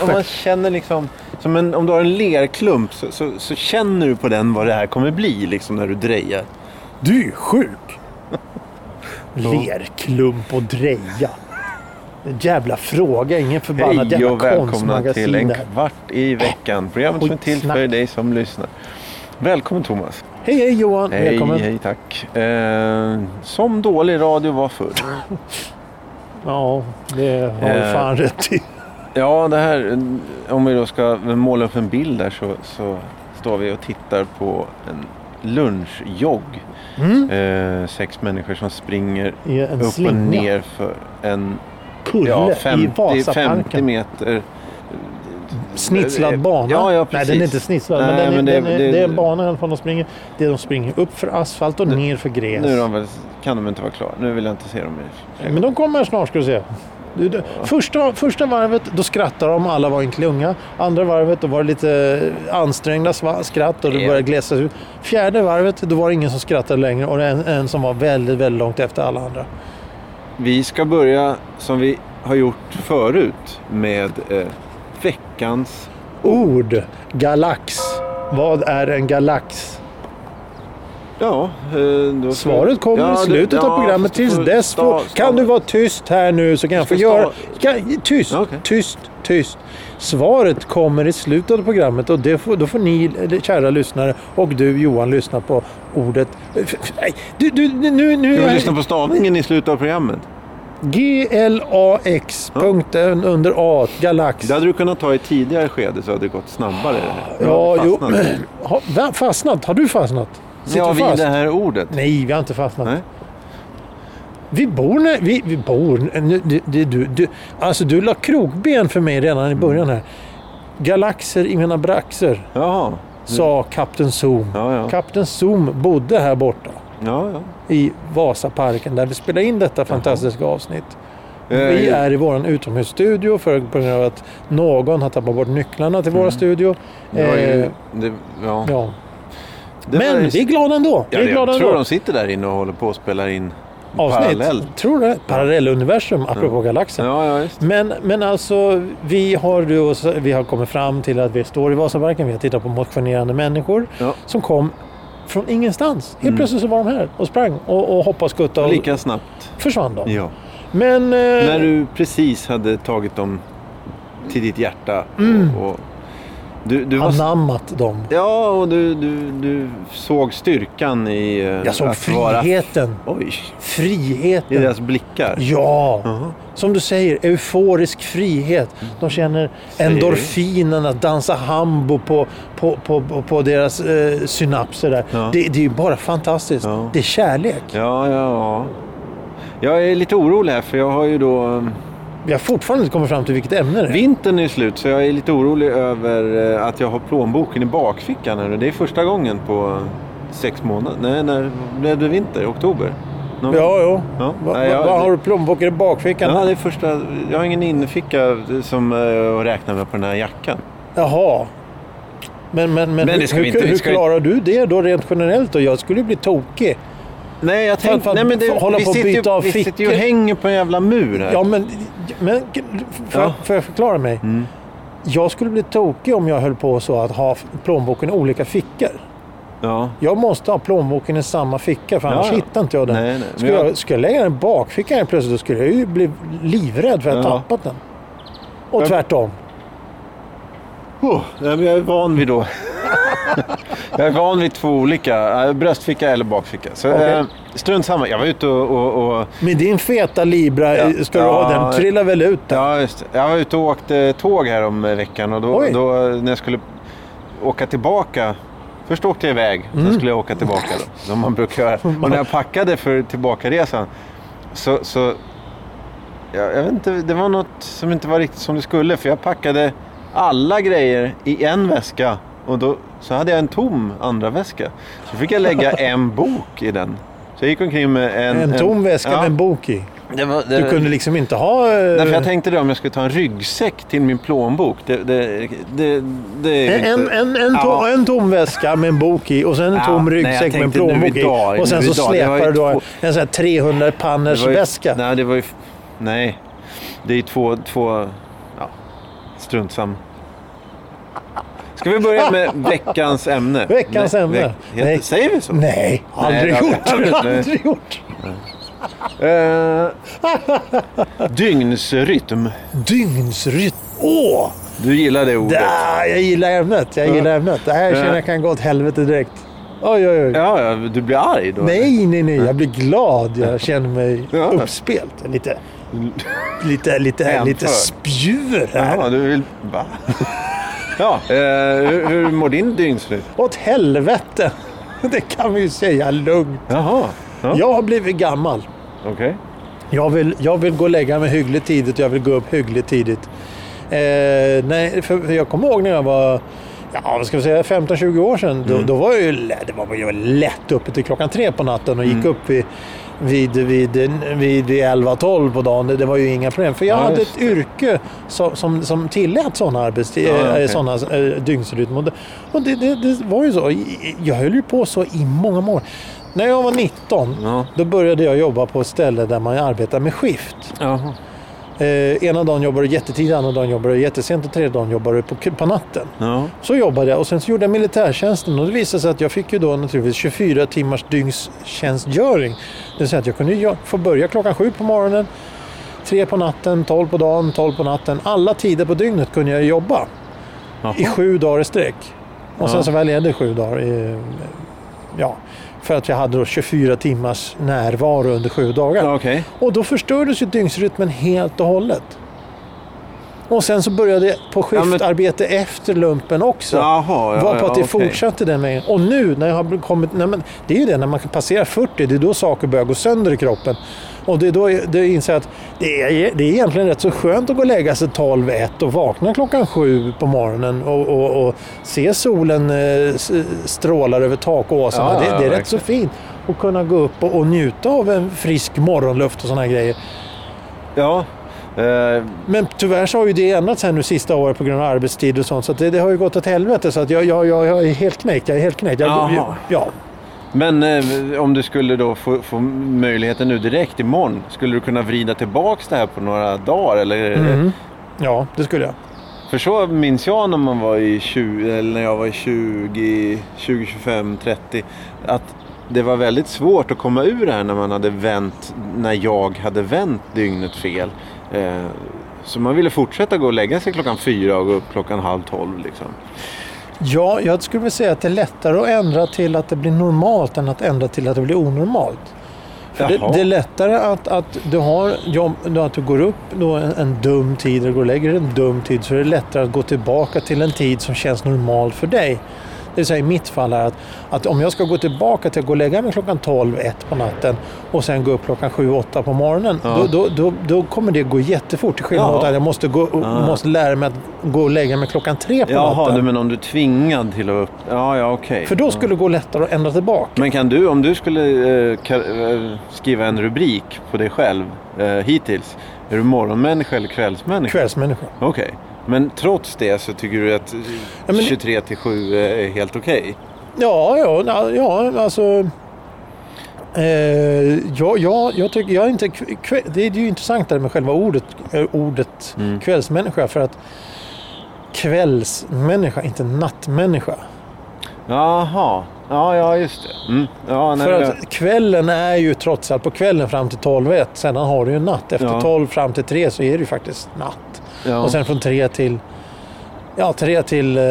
man, om man känner liksom, som en, om du har en lerklump så, så, så känner du på den vad det här kommer bli liksom när du drejar. Du är ju sjuk. Lerklump och dreja. En jävla fråga. Ingen förbannat Hej jävla och välkomna konstmagasin till en kvart i veckan. Programmet som är till för dig som lyssnar. Välkommen Thomas. Hej, hej Johan. Hej, Välkommen. hej, tack. Eh, som dålig radio var förr. Ja, det har du Eh. fan rätt i. Ja, det här, om vi då ska måla upp en bild där så, så står vi och tittar på en lunchjogg. Mm. Eh, sex människor som springer I upp och slinga. ner för en Pulle ja, i 50, 50 Vasaparken. meter. Snitslad bana. Ja, ja, Nej, den är inte snitslad. Nej, men den är, men det- den är, det- det, är en bana i alla fall de springer. Det är de springer upp för asfalt och ner för gräs. Nu de väl, kan de inte vara klara. Nu vill jag inte se dem mer. Men de kommer snart ska du se. Första, första varvet då skrattade de, alla var en klunga. Andra varvet då var det lite ansträngda skratt och det Ja. började glesas ut. Fjärde varvet då var det ingen som skrattade längre och det en, en som var väldigt, väldigt långt efter alla andra. Vi ska börja som vi har gjort förut med eh, veckans... Ord. Galax. Vad är en galax? Ja, eh, ska- Svaret kommer Ja, i slutet ja, av programmet. Tills får dess sta- får, sta- kan du vara tyst här nu så kan jag få ska göra... sta- Kan, tyst, Okej. tyst, tyst. Svaret kommer i slutet av programmet och det får, då får ni, eller kära lyssnare, och du Johan lyssna på ordet... Nej, du, du, nu, nu, Ska vi lyssna på stavningen i slutet av programmet? G-L-A-X, punkten under A, galax. Det hade du kunnat ta i tidigare skede så hade det gått snabbare. Ja, jo. fastnat. Har, fastnat? Har du fastnat? Sitter Ja, vid det här ordet. Nej, vi har inte fastnat. Nej. Vi bor när, vi, vi bor... Nu, du, du, du, du, alltså du la krokben för mig redan i början här. Galaxer i mina braxer, Jaha. sa Kapten Zoom. Ja, ja. Kapten Zoom bodde här borta Ja, ja. i Vasaparken där vi spelar in detta fantastiska avsnitt. Vi Eh, är i vår utomhusstudio för på grund av att någon har tappat bort nycklarna till vår studio. ju, Eh, det, ja. ja. Det Men vi är glada ändå. Vi Ja, är glada jag tror ändå. de sitter där inne och håller på och spelar in Avsnitt. parallellt. Tror du det? Parallelluniversum, apropå galaxen. Ja, ja. Men, men alltså, vi har, vi har kommit fram till att vi står i Vasaparken. Vi har tittat på motionerande människor Ja. som kom från ingenstans. Helt Mm. plötsligt så var de här och sprang och, och hoppade och skuttade och Lika snabbt. försvann de. Ja. Men... Eh, När du precis hade tagit dem till ditt hjärta. Mm. Och, du, du var, anammat dem. ja, och du, du, du såg styrkan i eh, Jag såg att vara... friheten. Oj, i Friheten. deras blickar. Ja, Jaha. som du säger, euforisk frihet. De känner endorfinen att dansa hambo på, på, på, på, deras eh, synapser där. Ja. Det, det är bara fantastiskt. Ja. Det är kärlek. Ja, ja, ja. Jag är lite orolig här för jag har ju då... eh, Vi har fortfarande inte kommit fram till vilket ämne det är. Vintern är slut så jag är lite orolig över eh, att jag har plånboken i bakfickan. Här. Det är första gången på sex månader. Nej, när blev det vinter? Oktober? Någon- Ja, ja. Ja. Va, va, jag- vad har du plånboken i bakfickan? Ja, det är första. Jag har ingen innerficka som uh, att räkna med på den här jackan. Jaha. Men, men, men, Men hur, det ska vi hur, inte- vi hur ska klarar du det då rent generellt? Då? Jag skulle ju bli tokig. Nej, jag tänkte... för Nej, men det, hålla vi på sitter ju- byta av Vi sitter ju och hänger på en jävla mur här. Ja, men, men får, Ja. får jag förklara mig? Mm. Jag skulle bli tokig om jag höll på så att ha plånboken i olika fickor. Ja. Jag måste ha plånboken i samma ficka för annars Ja, ja. hittar inte jag den. Nej, nej. Men jag- jag, ska jag lägga den i bakfickan helt plötsligt då skulle jag ju bli livrädd för att jag Ja. tappat den. Och Men- tvärtom. Oh, jag är van vid då. jag är van vid två olika. äh, Bröstficka eller bakficka. Så Okej. eh, strunt samma. Jag var ute och... och, och Med din feta Libra, Ja. ska du ha Ja. den trillar väl ut där? Ja, just det. Jag var ute och åkte tåg här om eh, veckan och då, då när jag skulle åka tillbaka. Först åkte jag iväg, Mm. sen skulle jag åka tillbaka då. Som man brukar göra. Och när jag packade för tillbakaresan så... så jag, jag vet inte, det var något som inte var riktigt som det skulle. För jag packade alla grejer i en väska. Och då så hade jag en tom andra väska. Så fick jag lägga en bok i den. Så jag gick omkring med en... En tom väska ja, med en bok i. Det var, det, Du kunde liksom inte ha... eh, Nej, för jag tänkte det om jag skulle ta en ryggsäck till min plånbok. Det, det, En, inte... en, en, tom, Ja. en tom väska med en bok i och sen en Ja, tom nej, ryggsäck med en plånbok i. Och sen så ju släpar du då en sån här 300 panners ju- väska. Nej, det var ju... Nej. Det är två... två ja, strunt samma. Ska vi börja med veckans ämne? Veckans Nej, ämne. heter- Nej. Säger vi så? Nej, aldrig vi gjort. aldrig. Nej. aldrig gjort. Eh, dygnsrytm. Dygnsrytm. Åh! Du gillar det ordet? Där, jag gillar ämnet. Jag gillar ämnet. Det här känner jag kan gå åt helvete direkt. Oj, oj, oj. Ja, ja, du blir arg då? Nej, nej, nej. Jag blir glad. Jag känner mig Ja. uppspelt. Lite, lite, lite, lite spjur här. Jaha, du vill... Va? Ja, eh, hur, hur mår din dygnsrytm? Åt helvete. Det kan vi ju säga lugnt. Jaha. Ja. Jag har blivit gammal. Okej. Jag vill, jag vill gå och lägga mig hyggligt tidigt och jag vill gå upp hyggligt tidigt. Eh, nej, för, för jag kommer ihåg när jag var ja, vad ska vi säga, 15-20 år sedan. Då, då var jag ju, det var jag lätt uppe till klockan tre på natten och gick upp vid, vid, vid, vid, vid 11-12 på dagen. Det, var ju inga problem. För jag Ja, hade ett yrke som, som, som tillät sådana arbetstid, Ja, eh, okej. sådana eh, dygnsrytm. Och, det, det, det, var ju så. Jag höll ju på så i många många år. När jag var 19, Ja. då började jag jobba på ett ställe där man arbetar med skift. Jaha. Eh, ena dagen jobbar du jättetidigt, andra dagen jobbar du jättesent och tredje dagen jobbar du på, på natten. Ja. Så jobbade jag och sen så gjorde jag militärtjänsten och det visade sig att jag fick ju då naturligtvis 24 timmars dygnstjänstgöring. Det vill säga att jag kunde få börja klockan sju på morgonen, tre på natten, tolv på dagen, tolv på natten. Alla tider på dygnet kunde jag jobba Jaha. i sju dagar i sträck. Och sen Ja. så var jag ledig sju dagar. I, ja, för att jag hade då 24 timmars närvaro under sju dagar. Okej. Och då förstördes ju dygnsrytmen helt och hållet. Och sen så började jag på Ja, men- skiftarbete efter lumpen också. Jaha, ja, var på ja, att det okej. fortsatte den vägen. Och nu när jag har kommit... Nej, men det är ju det, när man kan passera 40, det är då saker börjar gå sönder i kroppen. Och det är då jag inser att det är, det är egentligen rätt så skönt att gå och lägga sig 12-1 och vakna klockan 7 på morgonen och, och, och se solen eh, s- strålar över takåsarna. Ja, det, ja, det är rätt verkligen. så fint att kunna gå upp och, och njuta av en frisk morgonluft och sådana grejer. Ja. Eh, Men tyvärr så har ju det ändrats här nu sista året på grund av arbetstid och sånt. Så det, det har ju gått åt helvete. Så att jag, jag, jag, jag är helt knäckt. Jag är helt knäckt. Ja. men eh, om du skulle då få, få möjligheten nu direkt imorgon. Skulle du kunna vrida tillbaks det här på några dagar? Eller? Mm. ja, det skulle jag. För så minns jag när man var i 20, eller när jag var i 20, 20, 25, 30. Att det var väldigt svårt att komma ur det här när man hade vänt, när jag hade vänt dygnet fel. Eh, så man ville fortsätta gå och lägga sig klockan fyra och gå upp klockan halv tolv liksom. Ja, jag skulle vilja säga att det är lättare att ändra till att det blir normalt än att ändra till att det blir onormalt. För det, det är lättare att, att du har jobb, att du går upp då en, en dum tid eller går och lägger en dum tid så är det lättare att gå tillbaka till en tid som känns normal för dig. Det vill säga i mitt fall är att, att om jag ska gå tillbaka till att gå och lägga mig klockan 12, 1 på natten och sen gå upp klockan 7, 8 på morgonen. Ja. Då, då, då, då kommer det gå jättefort till skillnad Ja. mot att jag måste, gå, Ah. måste lära mig att gå och lägga mig klockan 3 på Jaha, natten. du menar om du är tvingad till att upp... Ja, ja, okej. För då skulle det gå lättare att ändra tillbaka. Men kan du, om du skulle eh, eh, skriva en rubrik på dig själv eh, hittills. Är du morgonmänniska eller kvällsmänniska? Kvällsmänniska. Okej. Men trots det så tycker du att eh, Ja, men- 23 till 7 är helt okej? Ja, ja, ja, ja alltså... Eh, ja, ja, jag tycker, jag är inte, det är ju intressant där med själva ordet, eh, ordet Mm. kvällsmänniska. För att kvällsmänniska, inte nattmänniska. Jaha. Ja, ja, just det. Mm. Ja, nej, för att kvällen är ju trots allt på kvällen fram till 12 Sedan har du ju natt. Efter Ja. 12 fram till 3 så är det ju faktiskt natt. Ja. Och sen från 3 till Ja, 3 till eh,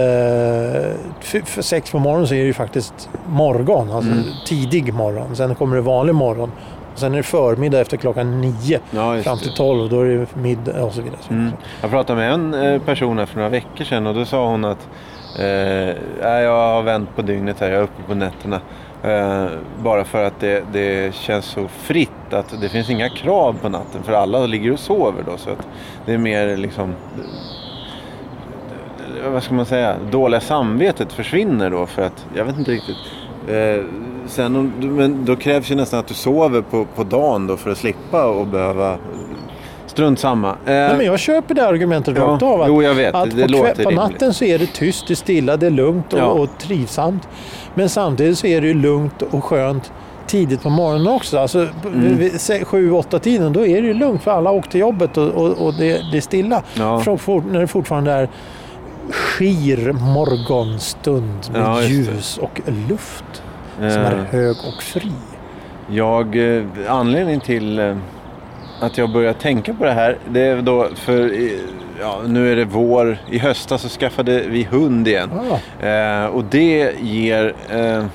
6 på morgonen så är det ju faktiskt morgon. Alltså Mm. tidig morgon. Sen kommer det vanlig morgon. Och sen är det förmiddag efter klockan 9 ja, fram till 12. Då är det middag och så vidare. Mm. Jag pratade med en eh, person här för några veckor sedan och då sa hon att eh, "Nej, jag har vänt på dygnet här, jag är uppe på nätterna. Eh, bara för att det, det känns så fritt att det finns inga krav på natten för alla ligger och sover då. Så att det är mer liksom vad ska man säga, dåliga samvetet försvinner då för att, jag vet inte riktigt. Eh, sen, om men då krävs ju nästan att du sover på, på dagen då för att slippa och behöva Strunt samma. Eh, Nej, men jag köper det argumentet Ja, rakt av. Att, jo, jag vet. att Det på, låter på rimligt. natten så är det tyst, det är stilla, det är lugnt och, Ja. och trivsamt. Men samtidigt så är det ju lugnt och skönt tidigt på morgonen också. Alltså, Mm. vid se- sju, åtta tiden då är det ju lugnt för alla har åkt till jobbet och, och, och det, det är stilla. Ja. För, när det fortfarande är skir morgonstund med Ja, ljus och luft som Eh, är hög och fri. Jag, eh, anledningen till eh, att jag börjar tänka på det här, det är då för ja, nu är det vår. I höstas så skaffade vi hund igen. Ah, Eh, och det ger eh,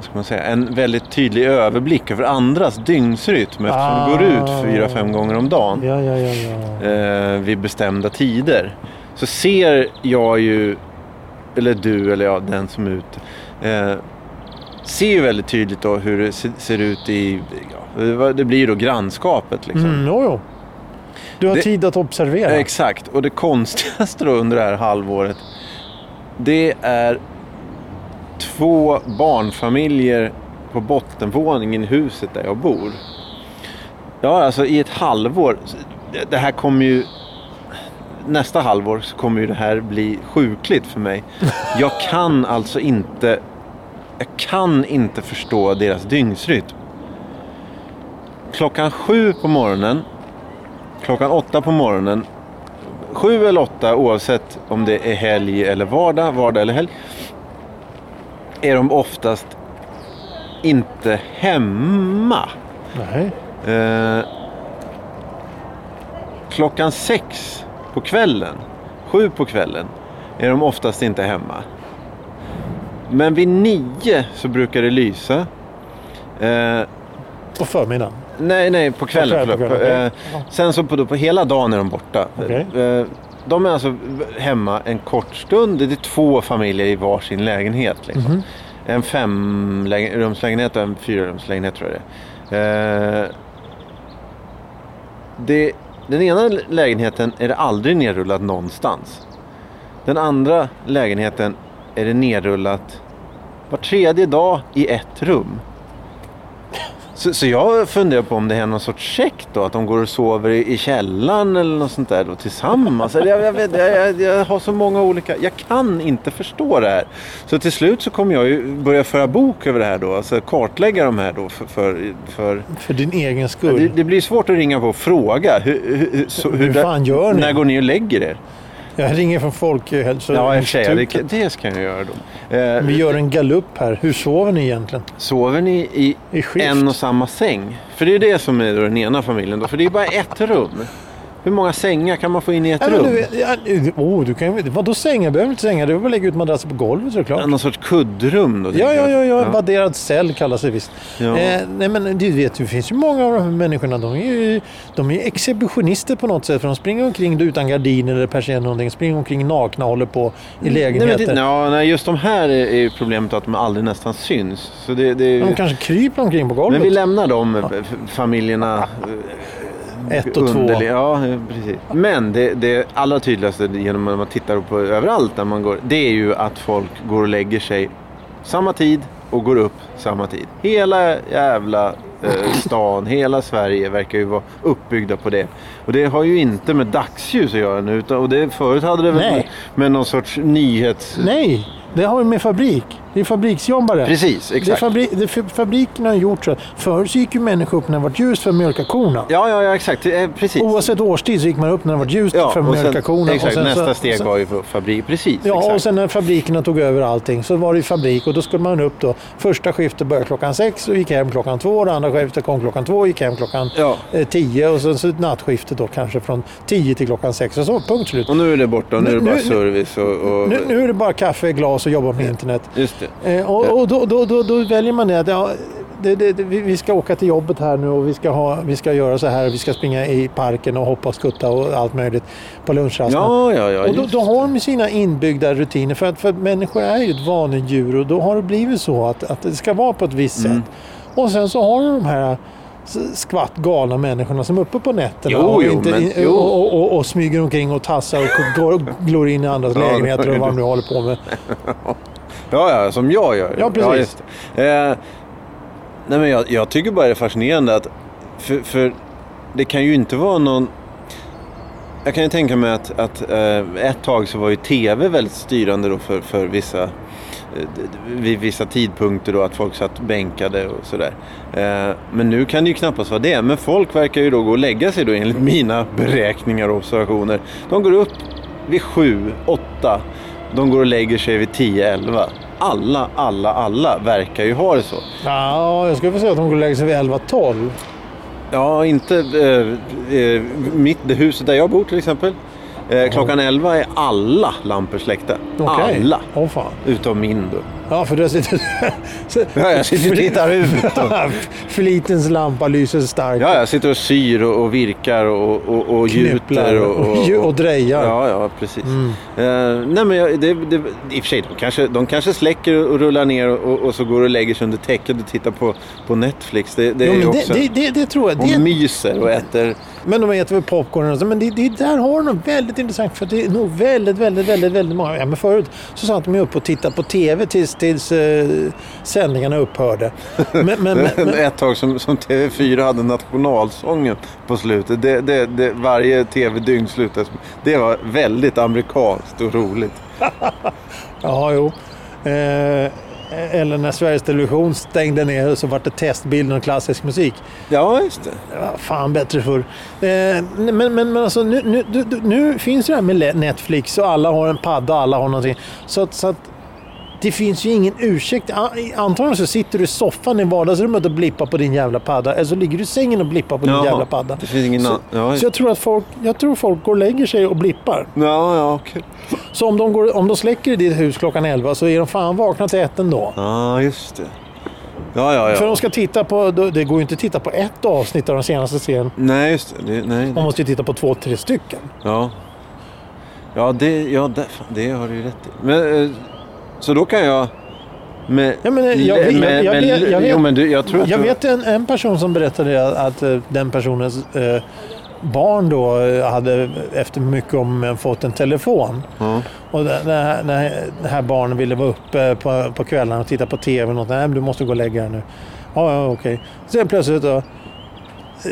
ska man säga, en väldigt tydlig överblick över andras dygnsrytm eftersom Ah. det går ut fyra, fem gånger om dagen ja, ja, ja, eh, vid bestämda tider. Så ser jag ju, eller du eller ja, den som är ute, eh, ser ju väldigt tydligt då hur det se- ser ut i, det blir då grannskapet liksom. Mm, jo, jo. Du har Det- tid att observera. Exakt, och det konstigaste då under det här halvåret det är två barnfamiljer på bottenvåningen i huset där jag bor. Ja, alltså i ett halvår. det- Det här kommer ju... Nästa halvår så kommer ju det här bli sjukligt för mig. Jag kan alltså inte... Jag kan inte förstå deras dygnsrytm. Klockan sju på morgonen, klockan åtta på morgonen sju eller åtta oavsett om det är helg eller vardag, vardag eller helg. Är de oftast inte hemma. Nej. Eh, klockan sex på kvällen, sju på kvällen, är de oftast inte hemma. Men vid nio så brukar det lysa. Eh, På förmiddagen. Nej, nej, på kvällen. På kvällen, kvällen, Eh. Sen så på, då, på hela dagen är de borta. Okej. Eh, De är alltså hemma en kort stund. Det är två familjer i varsin lägenhet. Liksom. Mhm. En femrumslägenhet och en fyrarumslägenhet tror jag det är. Eh, det. Den ena lägenheten är det aldrig nerrullat någonstans. Den andra lägenheten är det nerrullat var tredje dag i ett rum. Så, så jag funderar på om det är någon sorts sekt då, att de går och sover i, i källaren eller något sånt där då, tillsammans. Jag, jag, vet, jag, jag, har så många olika, jag kan inte förstå det här. Så till slut så kommer jag ju börja föra bok över det här då, alltså kartlägga de här då för, för, för För din egen skull. det, det blir svårt att ringa på och fråga. Hur, hur, hur, så, Hur fan gör ni? När går ni och lägger er? Jag ringer från Folkhälsoinstitutet. Ja, för sig, det, det ska jag göra då. Eh, Vi gör en gallup här. Hur sover ni egentligen? Sover ni i I en och samma säng? För det är det som är den ena familjen då. För det är bara ett rum. Hur många sängar kan man få in i ett Ja, rum? du, ja, oh, du kan, vadå sängar? behöver inte sängar. Du behöver lägga ut madrasser på golvet såklart. Någon sorts kuddrum då? Ja, ja, jag. ja, ja. Vadderad cell kallas det visst. Ja. Eh, nej, men du vet, det finns ju många av de här människorna. De är ju de är exhibitionister på något sätt. För de springer omkring utan gardiner eller persienner eller någonting. Springer omkring nakna och håller på i Nej, men lägenheter. det, ja, nej, just de här är, är problemet att de aldrig nästan syns. Så det, det, De kanske kryper omkring på golvet. men vi lämnar de familjerna eh, Ett och två. Ja, precis. Men det, det allra tydligaste genom att man tittar på överallt där man går. Det är ju att folk går och lägger sig samma tid och går upp samma tid. Hela jävla eh, stan, hela Sverige verkar ju vara uppbyggda på det. Och det har ju inte med dagsljus att göra nu. Utan, och det, förut hade det väl med, med någon sorts nyhets... Nej, det har ju med fabrik. Det är fabriksjobbare. Precis, Det är exakt. fabri det, fa- fabrikerna har gjort så. Förr så gick ju människor upp när det var ljust för att mjölka korna. Ja, ja, ja, exakt. Eh, Precis. Oavsett årstid så gick man upp när det var ljust Ja, för att mjölka korna. exakt, och sen nästa steg sen, var ju fabrik. Precis, Ja, exakt. och sen när fabrikerna tog över allting så var det ju fabrik och då skulle man upp då. Första skiftet började klockan sex och gick hem klockan två. Det andra skiftet kom klockan två och gick hem klockan Ja. eh, tio. Och sen så nattskiftet då kanske från tio till klockan sex. Och så punkt slut. Och nu är det borta och nu, Nu- är det bara nu- service och... och Nu, nu är det bara kaffe, glas och jobba med internet. Just det. Eh, och och då, då, då, då väljer man det att ja, det, det, det, vi ska åka till jobbet här nu och vi ska, ha, vi ska göra så här. Vi ska springa i parken och hoppa och skutta och allt möjligt på lunchrasten. Ja, ja, ja. Och då, då har de sina inbyggda rutiner för att, för att människor är ju ett vanedjur och då har det blivit så att, att det ska vara på ett visst Mm. sätt. Och sen så har du de här skvatt galna människorna som är uppe på nätterna Jo, och, jo, inte, men- jo. och, och, och, och smyger omkring och tassar och går, glor in i andras lägenheter och vad de nu håller på med. Ja, ja, som jag gör. Ja, precis. just det. Eh, nej, men jag, jag tycker bara det är fascinerande att... För, för det kan ju inte vara någon... Jag kan ju tänka mig att, att eh, ett tag så var ju TV väldigt styrande då för, för vissa vid vissa tidpunkter då att folk satt bänkade och sådär. Eh, men nu kan det ju knappast vara det. Men folk verkar ju då gå och lägga sig då enligt mina beräkningar och observationer. De går upp vid sju, åtta. De går och lägger sig vid 10, 11. Alla, alla, alla verkar ju ha det så. Ja, jag skulle vilja säga att de går och lägger sig vid 11, 12. Ja, inte eh, eh, mitt, det huset där jag bor till exempel. Eh, klockan 11 är alla lampor släckta. Okej. Alla. Fan. Utom min då. Ja, för där sitter Ja, jag sitter och tittar ut. Flitens lampa lyser starkt. Ja, jag sitter och syr och, och virkar och, och, och gjuter. Och, och, och, och drejar. Ja, ja, precis. Mm. Eh, nej, men jag, det, det, I och för sig, de kanske, de kanske släcker och rullar ner och, och så går och lägger sig under täcket och tittar på, på Netflix. Det, det Jo, är också... det, det, tror jag. och myser och äter. Men de äter väl popcorn och så. Men det, det där har de väldigt intressant. För det är nog väldigt, väldigt, väldigt, väldigt många. Ja, men förut så satt de ju upp och tittade på TV tills, tills eh, sändningarna upphörde. Men, men, men, men, Ett tag som, som TV4 hade nationalsången på slutet. Det, det, det, varje TV-dygn slutade Det var väldigt amerikanskt och roligt. ja, jo. Eh, eller när Sveriges Television stängde ner så var det testbild och klassisk musik. Ja, just det. Det var fan bättre förr. Eh, men, men, men alltså nu, nu, nu, nu finns det här med Netflix och alla har en padda och alla har någonting. Så, så att det finns ju ingen ursäkt. Antagligen så sitter du i soffan i vardagsrummet och blippar på din jävla padda. Eller så ligger du i sängen och blippar på din Jaha, jävla padda. Det finns ingen Så. Ja, så jag tror att folk, jag tror folk går och lägger sig och blippar. ja, ja okej. Så om de, går, om de släcker i ditt hus klockan 11 så är de fan vakna till ett ändå. Ja, just det. Ja, ja, För ja. de ska titta på, det går ju inte att titta på ett avsnitt av den senaste serien. Nej, just det. det nej, Man måste ju titta på två, tre stycken. Ja. Ja, det, ja det, fan, det har du ju rätt i. Men, eh, så då kan jag... Med, Ja, men, jag- med, vet- jag vet- jo, men du, jag tror att Jag du, vet en, en person som berättade att, att eh, den personens eh, barn då eh, hade efter mycket om fått en telefon. Ja. Och när, när det här barnet ville vara uppe på, på kvällarna och titta på TV. Och något, Nej, du måste gå och lägga dig nu. Ja, ja okej. Sen plötsligt då, eh,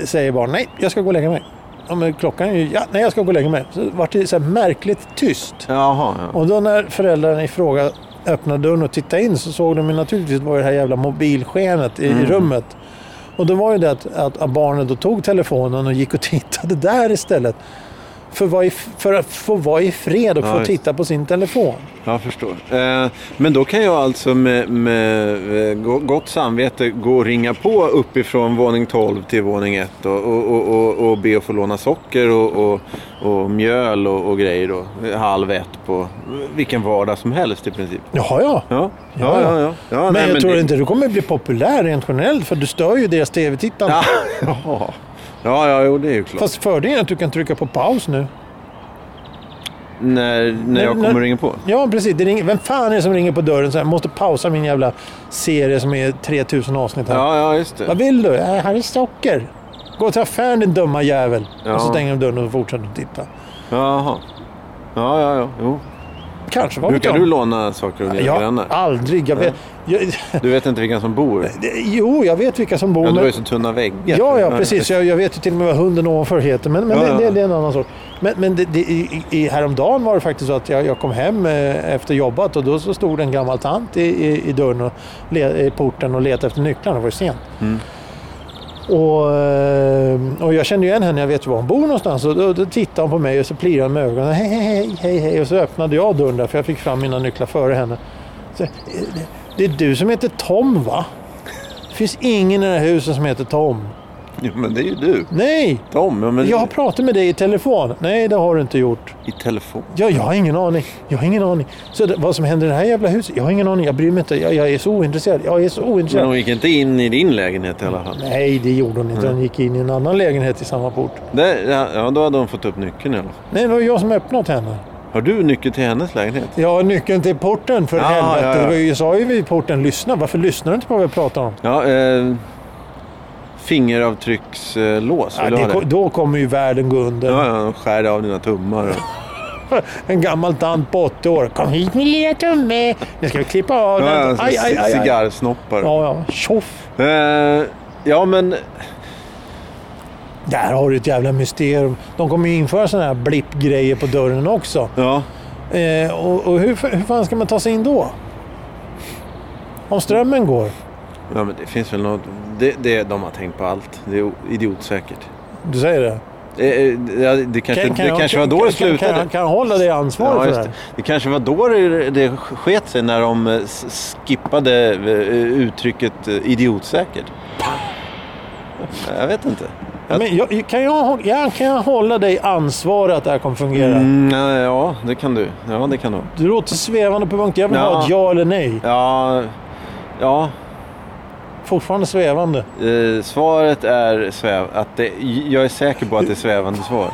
säger barnet nej, jag ska gå och lägga mig. Ja, men klockan är ju... Ja, nej, jag ska gå och lägga mig. Så vart det så märkligt tyst. Jaha, ja. Och då när föräldrarna i fråga öppnade dörren och tittade in så såg de ju naturligtvis vad det här jävla mobilskenet i Mm. rummet. Och då var ju det att, att, att barnet då tog telefonen och gick och tittade där istället. För, för att få vara i fred och Ja, få titta på sin telefon. Jag förstår. Eh, men då kan jag alltså med, med eh, go- gott samvete gå och ringa på uppifrån våning 12 till våning 1 och, och, och, och, be att få låna socker och, och, mjöl och, grejer då. Halv ett på vilken vardag som helst i princip. Jaha, ja. Ja, Ja, ja, ja. ja. men nej, jag tror det- inte du kommer bli populär rent generellt för du stör ju deras tv-tittande. Ja, ja, ja, jo, det är ju klart. Fast fördelen är att du kan trycka på paus nu. när, när jag när- kommer och ringer på. Ja, precis. Det ringer, vem fan är det som ringer på dörren så här, måste pausa min jävla serie som är 3000 avsnitt här. Ja, ja, just det. Vad vill du? Äh, här är socker. Gå till affären din dumma jävel. Ja. Och så stänger de dörren och fortsätter att titta. Jaha. Ja, ja, ja. Jo. Kanske, vad Brukar du låna saker av dina Ja, grannar? aldrig. Jag vet, jag, Du vet inte vilka som bor? jo, jag vet vilka som bor. Ja, du har ju så tunna väggar. Ja, ja, precis. Jag, jag vet ju till och med vad hunden ovanför heter. Men, men Ja, det, det, det är en annan sak. Men, men det, det, i, i, häromdagen var det faktiskt så att jag, jag kom hem eh, efter jobbat och då så stod en gammal tant i, i, i dörren och le, i porten och letade efter nycklarna. Det var ju sent. Mm. Och, eh, och jag kände ju igen henne, jag vet ju var hon bor någonstans. Och då, då tittade hon på mig och så plirade hon med ögonen. Hej, hej, hej, hej. Och så öppnade jag dörren där för jag fick fram mina nycklar före henne. Så, eh, det är du som heter Tom va? Det finns ingen i det här huset som heter Tom. Jo, men det är ju du. Nej! Tom, ja, men Jag har pratat med dig i telefon. Nej, det har du inte gjort. i telefon. Ja, jag har ingen aning. Jag har ingen aning. Så det, vad som händer i det här jävla huset? Jag har ingen aning. Jag bryr mig inte. Jag, jag är så ointresserad. Jag är så Men ointresserad. hon gick inte in i din lägenhet i alla fall? Nej, det gjorde hon inte. Hon gick in i en annan lägenhet i samma port. Det, ja, ja, då hade hon fått upp nyckeln i alla fall. Nej, det var jag som öppnat henne. Har du nyckel till hennes lägenhet? Har nyckeln till porten för Ja, helvete. ja, ja. Jag sa ju vid porten, lyssna. Varför lyssnar du inte på vad jag pratar om? Ja, eh, fingeravtryckslås. Ja, det, då kommer ju världen gå under. Ja, ja, skär av dina tummar. Och... En gammal tant på 80 år. Kom hit min lilla tumme. Nu ska vi klippa av den. ja, Aj, aj, aj, aj. cigarrsnoppar. Ja, ja. Tjoff. Eh, ja, men... Där har du ett jävla mysterium. De kommer ju införa sådana här blippgrejer på dörren också. Ja. Eh, och och hur, hur fan ska man ta sig in då? Om strömmen går. Ja, men det finns väl något... Det, det, de har tänkt på allt. Det är idiotsäkert. Du säger det? Eh, eh, ja, det kanske, det jag- kanske var då kan, det slutade. Kan, kan, kan jag hålla dig ansvarig Ja, för det det. det kanske var då det, det sket sig när de eh, skippade eh, uttrycket eh, idiotsäkert. Jag vet inte. Jag- Men jag, kan, jag, ja, kan jag hålla dig ansvarig att det här kommer fungera? Mm, ja, det kan du. Ja, det kan du. Du låter svävande på punkten. Jag vill Ja. ha ett ja eller nej. Ja, ja Fortfarande svävande. eh, svaret är sväv. Att det, jag är säker på att det är svävande svar.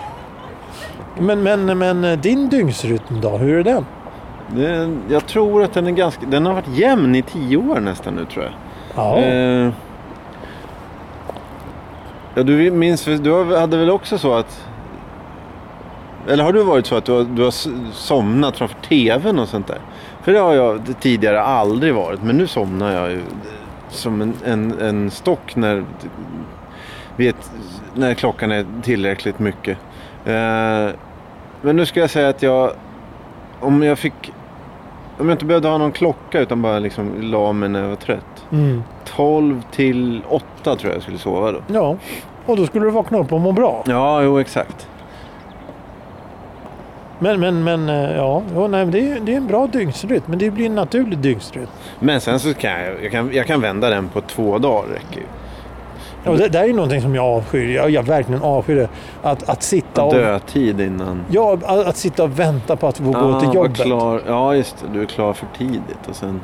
Men, men, men eh, din dygnsrytm då? Hur är den? Det, jag tror att den är ganska... Den har varit jämn i tio år nästan nu tror jag. Ja. Eh, ja, du minns du hade väl också så att... Eller har du varit så att du har, du har somnat framför TVn och sånt där? För det har jag tidigare aldrig varit. Men nu somnar jag ju som en, en, en stock när, vet, när klockan är tillräckligt mycket. Eh, men nu ska jag säga att jag... Om jag fick... Om jag inte behövde ha någon klocka utan bara liksom la mig när jag var trött. Mm. 12 till 8 tror jag jag skulle sova då. ja. Och då skulle du vakna upp och må bra. Ja, jo exakt. Men, men, men eh, ja, ja nej, det, är, det är en bra dygnsrytm. Men det blir en naturlig dygnsrytm. Men sen så kan jag, jag, kan, jag kan vända den på två dagar räcker ju. Ja, det där är ju någonting som jag avskyr. Jag, jag verkligen avskyr det. Att, att sitta och... Dödtid innan. Ja, att, att sitta och vänta på att få gå till var jobbet. Klar, ja, just det. Du är klar för tidigt och sen...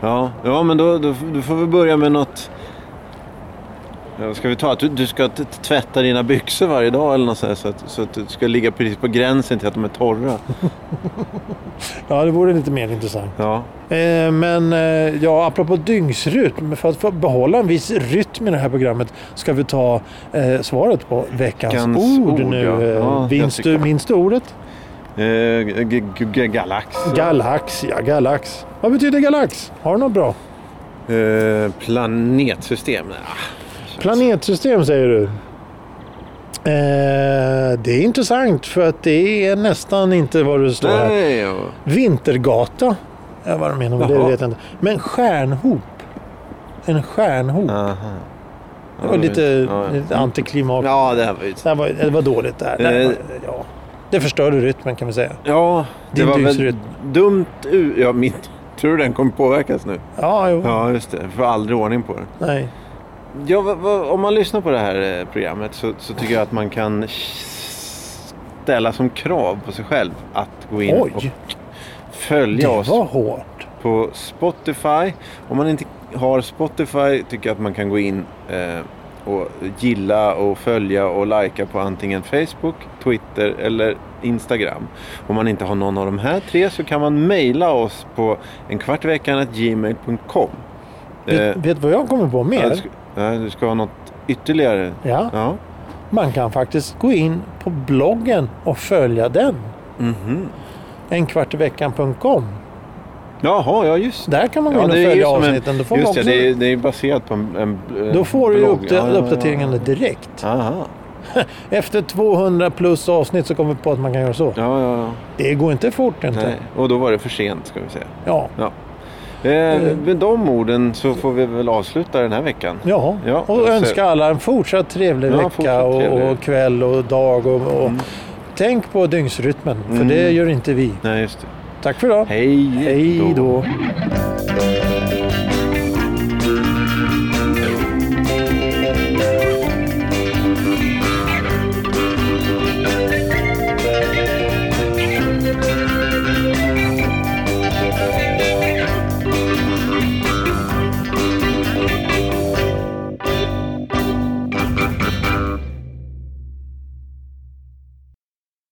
Ja, ja men då, då, då får vi börja med något... Ska vi ta att du, du ska tvätta dina byxor varje dag eller något så, här, så, att, så att du ska ligga precis på gränsen till att de är torra. Ja, det vore lite mer intressant. Ja, Eh, men eh, ja, apropå dygnsrytm. För att få behålla en viss rytm i det här programmet ska vi ta eh, svaret på veckans Veckans ord, ord, nu. ja. Eh, Ja, jag minns, du, minns du ordet? eh, galax. Galax, ja galax. Vad betyder galax? Har du något bra? Eh, planetsystem. Ah, Planetsystem säger du. Eh, det är intressant för att det är nästan inte vad det står här. Nej, ja. Vintergata. Ja, vad de menar med det Jaha. vet jag inte. Men stjärnhop. En stjärnhop. Aha. Det var lite, ja, ja. lite antiklimat. Ja, det här var ju... Det, här var, det var dåligt där. Det, här Eh. var, ja. det förstörde rytmen kan vi säga. Ja, det Din var väl dumt Ja, min... Tror du den kommer påverkas nu? Ja, jo. Ja, just det. Jag får aldrig ordning på den. Nej. Ja, vad- vad- om man lyssnar på det här eh, programmet så, så tycker jag att man kan ställa som krav på sig själv att gå in och Oj, följa det oss hårt. på Spotify. Om man inte har Spotify tycker jag att man kan gå in eh, och gilla och följa och likea på antingen Facebook, Twitter eller Instagram. Om man inte har någon av de här tre så kan man mejla oss på enkvartveckan.gmail.com. Vet, vet du vad jag kommer på mer? Du, ja, du ska ha något ytterligare? Ja, Ja. man kan faktiskt gå in på bloggen och följa den. Mhm. enkvartiveckan.com. Jaha, ja just. Där kan man gå Ja, in och följa en- avsnitten. Då får Just också, det är, det är baserat på en, en en då får du blogg. upp, Ja, ja, ja. uppdateringarna direkt. Aha. Efter 200 plus avsnitt så kommer vi på att man kan göra så. Ja, ja, ja. Det går inte fort inte. Nej. Och då var det för sent ska vi säga. Ja. Eh, med de orden så får vi väl avsluta den här veckan. Ja, Ja, och önska alla en fortsatt trevlig Ja, vecka fortsatt och, trevlig. och kväll och dag. Och, och Mm. Tänk på dygnsrytmen, för Mm. det gör inte vi. Nej, just det. Tack för idag. Hej Hej då.